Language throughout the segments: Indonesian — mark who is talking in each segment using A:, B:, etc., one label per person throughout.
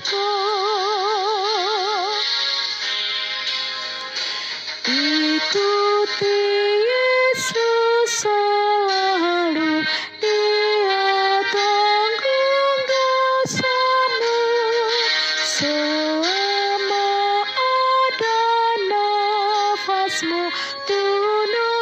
A: keluarga Ikuti Yesus selalu. Dia tanggung sama Selama ada nafasmu Tunut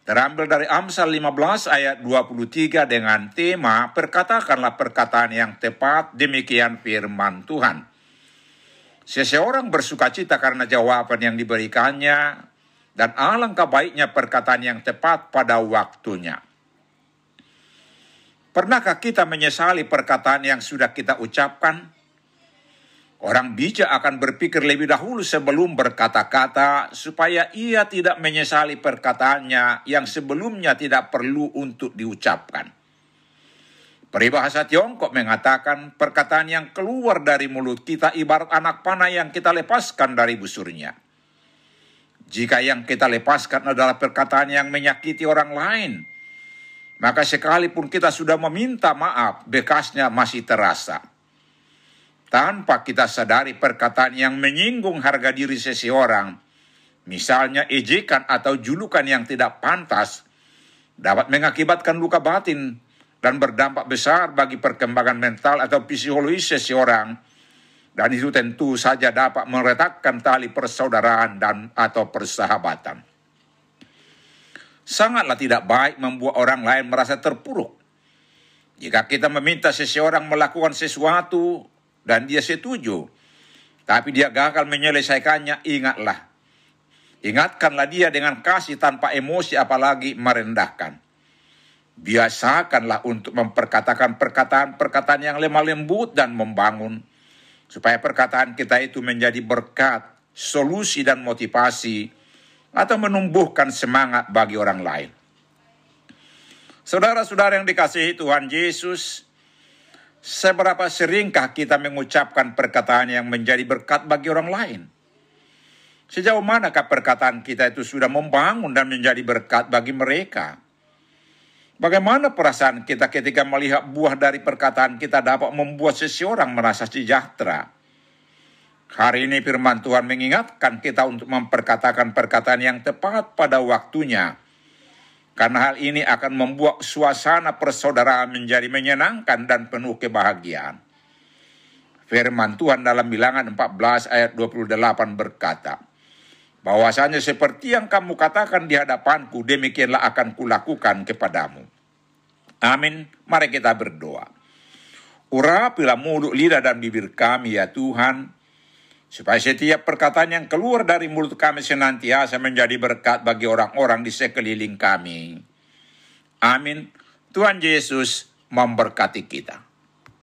B: Terambil dari Amsal 15 ayat 23 dengan tema Perkatakanlah perkataan yang tepat demikian firman Tuhan. Seseorang bersuka cita karena jawaban yang diberikannya dan alangkah baiknya perkataan yang tepat pada waktunya. Pernahkah kita menyesali perkataan yang sudah kita ucapkan? Orang bijak akan berpikir lebih dahulu sebelum berkata-kata, supaya ia tidak menyesali perkataannya yang sebelumnya tidak perlu untuk diucapkan. Peribahasa Tiongkok mengatakan perkataan yang keluar dari mulut kita ibarat anak panah yang kita lepaskan dari busurnya. Jika yang kita lepaskan adalah perkataan yang menyakiti orang lain, maka sekalipun kita sudah meminta maaf, bekasnya masih terasa tanpa kita sadari perkataan yang menyinggung harga diri seseorang, misalnya ejekan atau julukan yang tidak pantas, dapat mengakibatkan luka batin dan berdampak besar bagi perkembangan mental atau psikologis seseorang, dan itu tentu saja dapat meretakkan tali persaudaraan dan atau persahabatan. Sangatlah tidak baik membuat orang lain merasa terpuruk. Jika kita meminta seseorang melakukan sesuatu dan dia setuju. Tapi dia gagal menyelesaikannya, ingatlah. Ingatkanlah dia dengan kasih tanpa emosi apalagi merendahkan. Biasakanlah untuk memperkatakan perkataan-perkataan yang lemah lembut dan membangun. Supaya perkataan kita itu menjadi berkat, solusi dan motivasi, atau menumbuhkan semangat bagi orang lain. Saudara-saudara yang dikasihi Tuhan Yesus, Seberapa seringkah kita mengucapkan perkataan yang menjadi berkat bagi orang lain? Sejauh manakah perkataan kita itu sudah membangun dan menjadi berkat bagi mereka? Bagaimana perasaan kita ketika melihat buah dari perkataan kita dapat membuat seseorang merasa sejahtera? Hari ini firman Tuhan mengingatkan kita untuk memperkatakan perkataan yang tepat pada waktunya. Karena hal ini akan membuat suasana persaudaraan menjadi menyenangkan dan penuh kebahagiaan. Firman Tuhan dalam bilangan 14 ayat 28 berkata, bahwasanya seperti yang kamu katakan di hadapanku, demikianlah akan kulakukan kepadamu. Amin. Mari kita berdoa. Urapilah mulut, lidah, dan bibir kami ya Tuhan, supaya setiap perkataan yang keluar dari mulut kami senantiasa menjadi berkat bagi orang-orang di sekeliling kami. Amin. Tuhan Yesus memberkati kita.